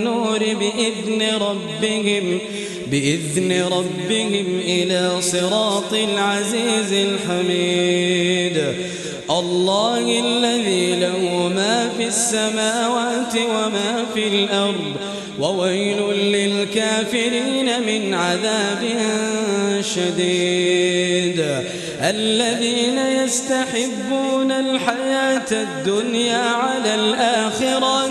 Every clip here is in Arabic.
النور بإذن ربهم بإذن ربهم إلى صراط العزيز الحميد. الله الذي له ما في السماوات وما في الأرض وويل للكافرين من عذاب شديد. الذين يستحبون الحياة الدنيا على الآخرة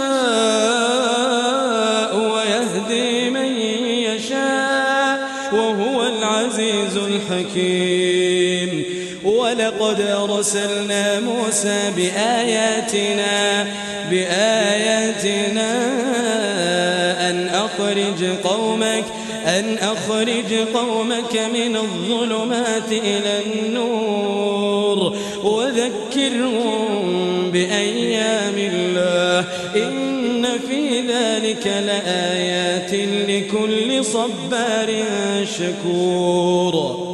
ولقد أرسلنا موسى بآياتنا بآياتنا أن أخرج قومك أن أخرج قومك من الظلمات إلى النور. وذكرهم بأيام الله إن في ذلك لآيات لكل صبار شكور.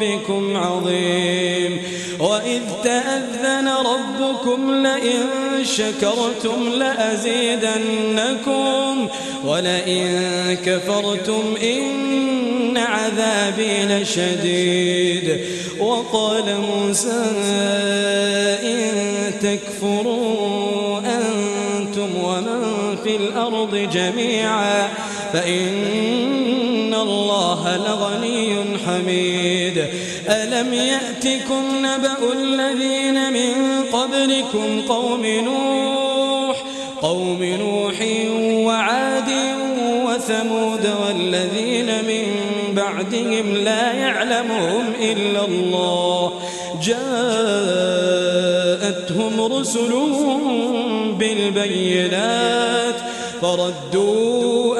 ربكم عظيم. وإذ تأذن ربكم لئن شكرتم لأزيدنكم. ولئن كفرتم إن عذابي لشديد. وقال موسى إن تكفروا أنتم ومن في الأرض جميعا فإن الله لغني حميد. ألم يأتكم نبأ الذين من قبلكم قوم نوح قوم نوح وعاد وثمود والذين من بعدهم لا يعلمهم إلا الله. جاءتهم رسلهم بالبينات فردوا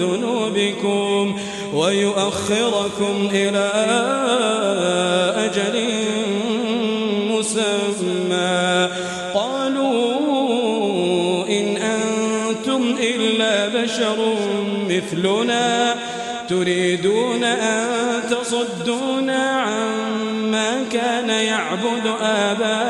ذنوبكم ويؤخركم إلى أجل مسمى. قالوا إن أنتم إلا بشر مثلنا. تريدون أن تصدونا عما كان يعبد آباؤنا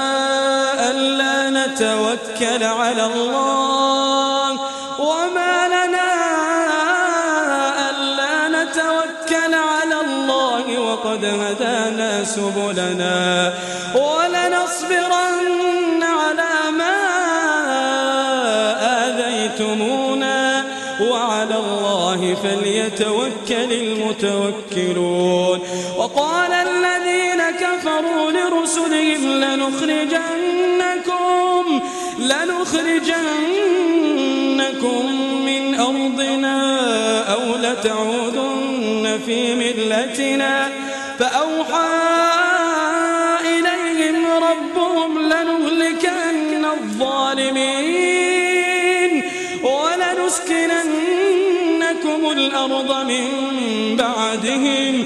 نتوكل على الله. وما لنا ألا نتوكل على الله وقد هدانا سبلنا. ولنصبرن على ما آذيتمونا. وعلى الله فليتوكل المتوكلون. وقال الذين كفروا لرسلهم لنخرجنك لنخرجنكم من أرضنا أو لتعودن في ملتنا فأوحى إليهم ربهم لنهلكن الظالمين ولنسكننكم الأرض من بعدهم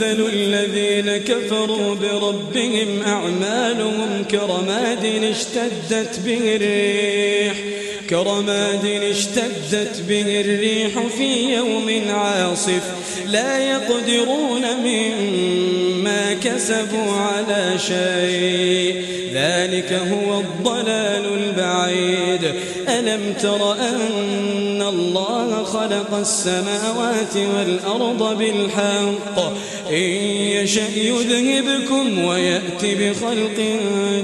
مثل الذين كفروا بربهم أعمالهم كرماد اشتدت به الريح كرماد اشتدت به الريح في يوم عاصف. لا يقدرون مما كسبوا على شيء. ذلك هو الضلال البعيد. ألم تر أن خلق السماوات والأرض بالحق. إن يشأ يذهبكم ويأت بخلق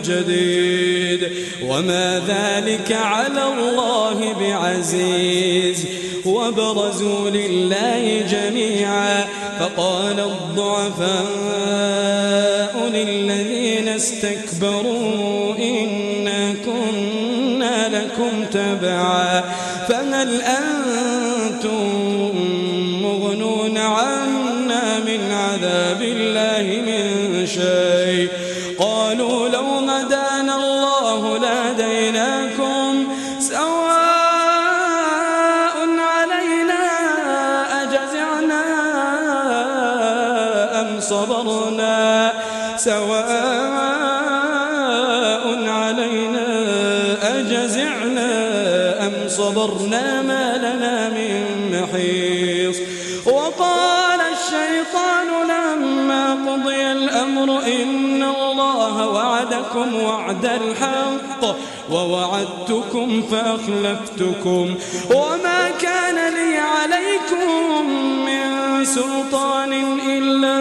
جديد. وما ذلك على الله بعزيز. وبرزوا لله جميعا. فقال الضعفاء للذين استكبروا إنا كنا لكم تبعا. فهل أنتم وعدكم وعد الحق ووعدتكم فأخلفتكم وما كان لي عليكم من سلطان إلا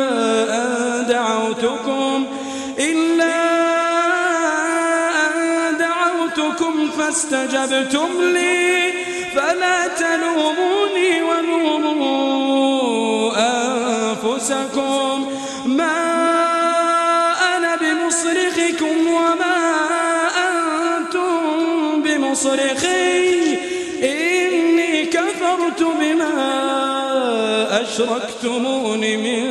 أن دعوتكم إلا أن دعوتكم فاستجبتم لي فلا تلوموني ولوموا أنفسكم. بمصرخي إني كفرت بما أشركتمون من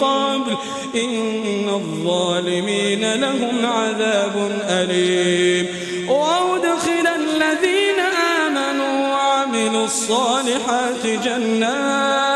قبل. إن الظالمين لهم عذاب أليم. وأدخل الذين آمنوا وعملوا الصالحات جنات.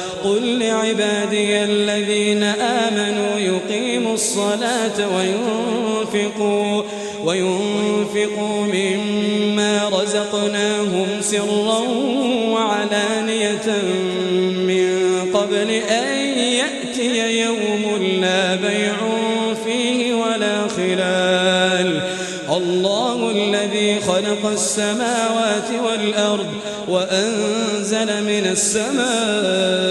قل لعبادي الذين آمنوا يقيموا الصلاة وينفقوا وينفقوا مما رزقناهم سرا وعلانية من قبل أن يأتي يوم لا بيع فيه ولا خلال. الله الذي خلق السماوات والأرض وأنزل من السماء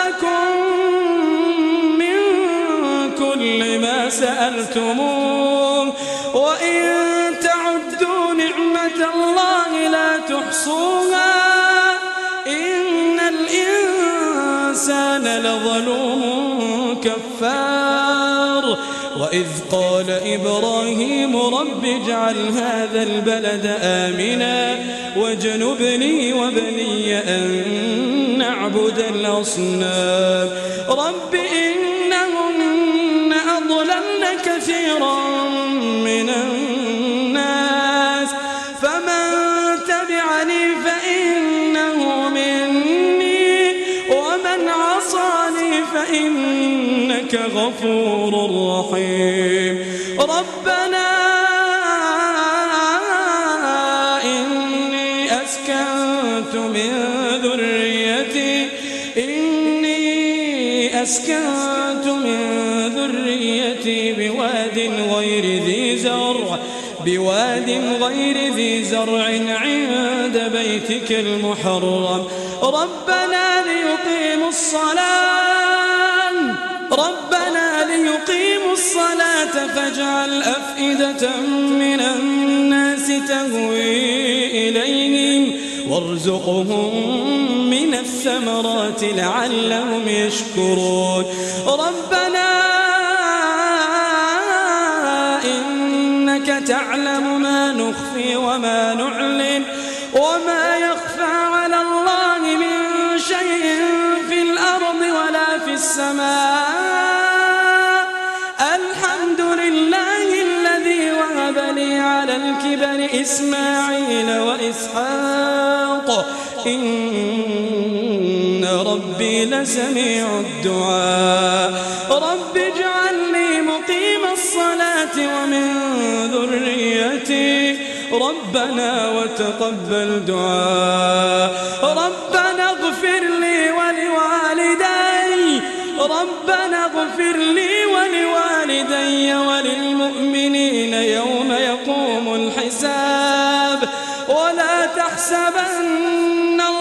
سألتموه. وإن تعدوا نعمة الله لا تحصوها إن الإنسان لظلوم كفار. وإذ قال إبراهيم رب اجعل هذا البلد آمنا واجنبني وبني أن نعبد الأصنام. رب أضللن كثيرا من الناس فمن تبعني فإنه مني ومن عصاني فإنك غفور رحيم. ربنا إني أسكنت من ذريتي إني أسكنت بواد غير ذي زرع عند بيتك المحرم. ربنا ليقيموا الصلاة. ربنا ليقيموا الصلاة فاجعل أفئدة من الناس تهوي إليهم. وارزقهم من الثمرات لعلهم يشكرون. ربنا تعلم ما نخفي وما نعلن وما يخفى على الله من شيء في الأرض ولا في السماء. الحمد لله الذي وهب لي على الكبر إسماعيل وإسحاق. إن ربي لسميع الدعاء. رب اجعلني مقيم الصلاة ومن ربنا وتقبل دعاء. ربنا اغفر لي ولوالدي. ربنا اغفر لي ولوالدي وللمؤمنين يوم يقوم الحساب. ولا تحسبن الله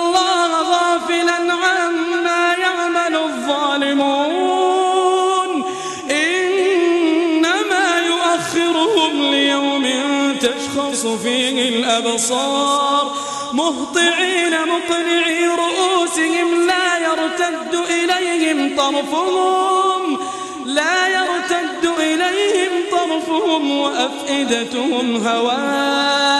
فيه الأبصار مهطعين مقنعي رؤوسهم لا يرتد إليهم طرفهم لا يرتد إليهم طرفهم وأفئدتهم هواء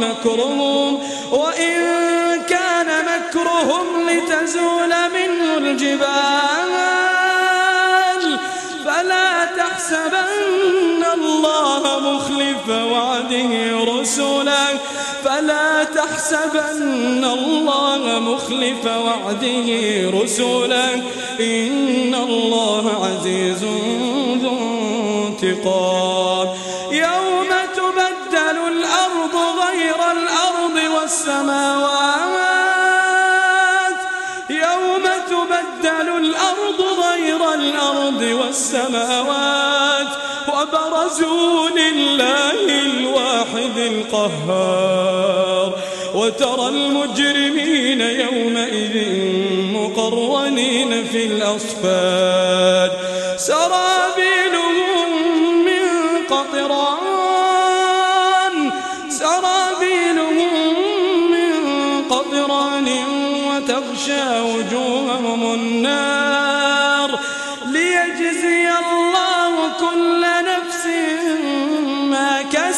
مكرهم وإن كان مكرهم لتزول منه الجبال فلا تحسبن الله مخلف وعده رسله فلا تحسبن الله مخلف وعده رسله إن الله عزيز ذو انتقام والسماوات يوم تبدل الأرض غير الأرض والسماوات. وبرزوا لله الواحد القهار. وترى المجرمين يومئذ مقرنين في الأصفاد. سرابيلهم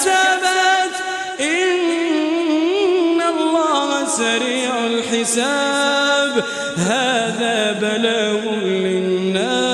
كسبت إن الله سريع الحساب. هذا بلاغ للناس.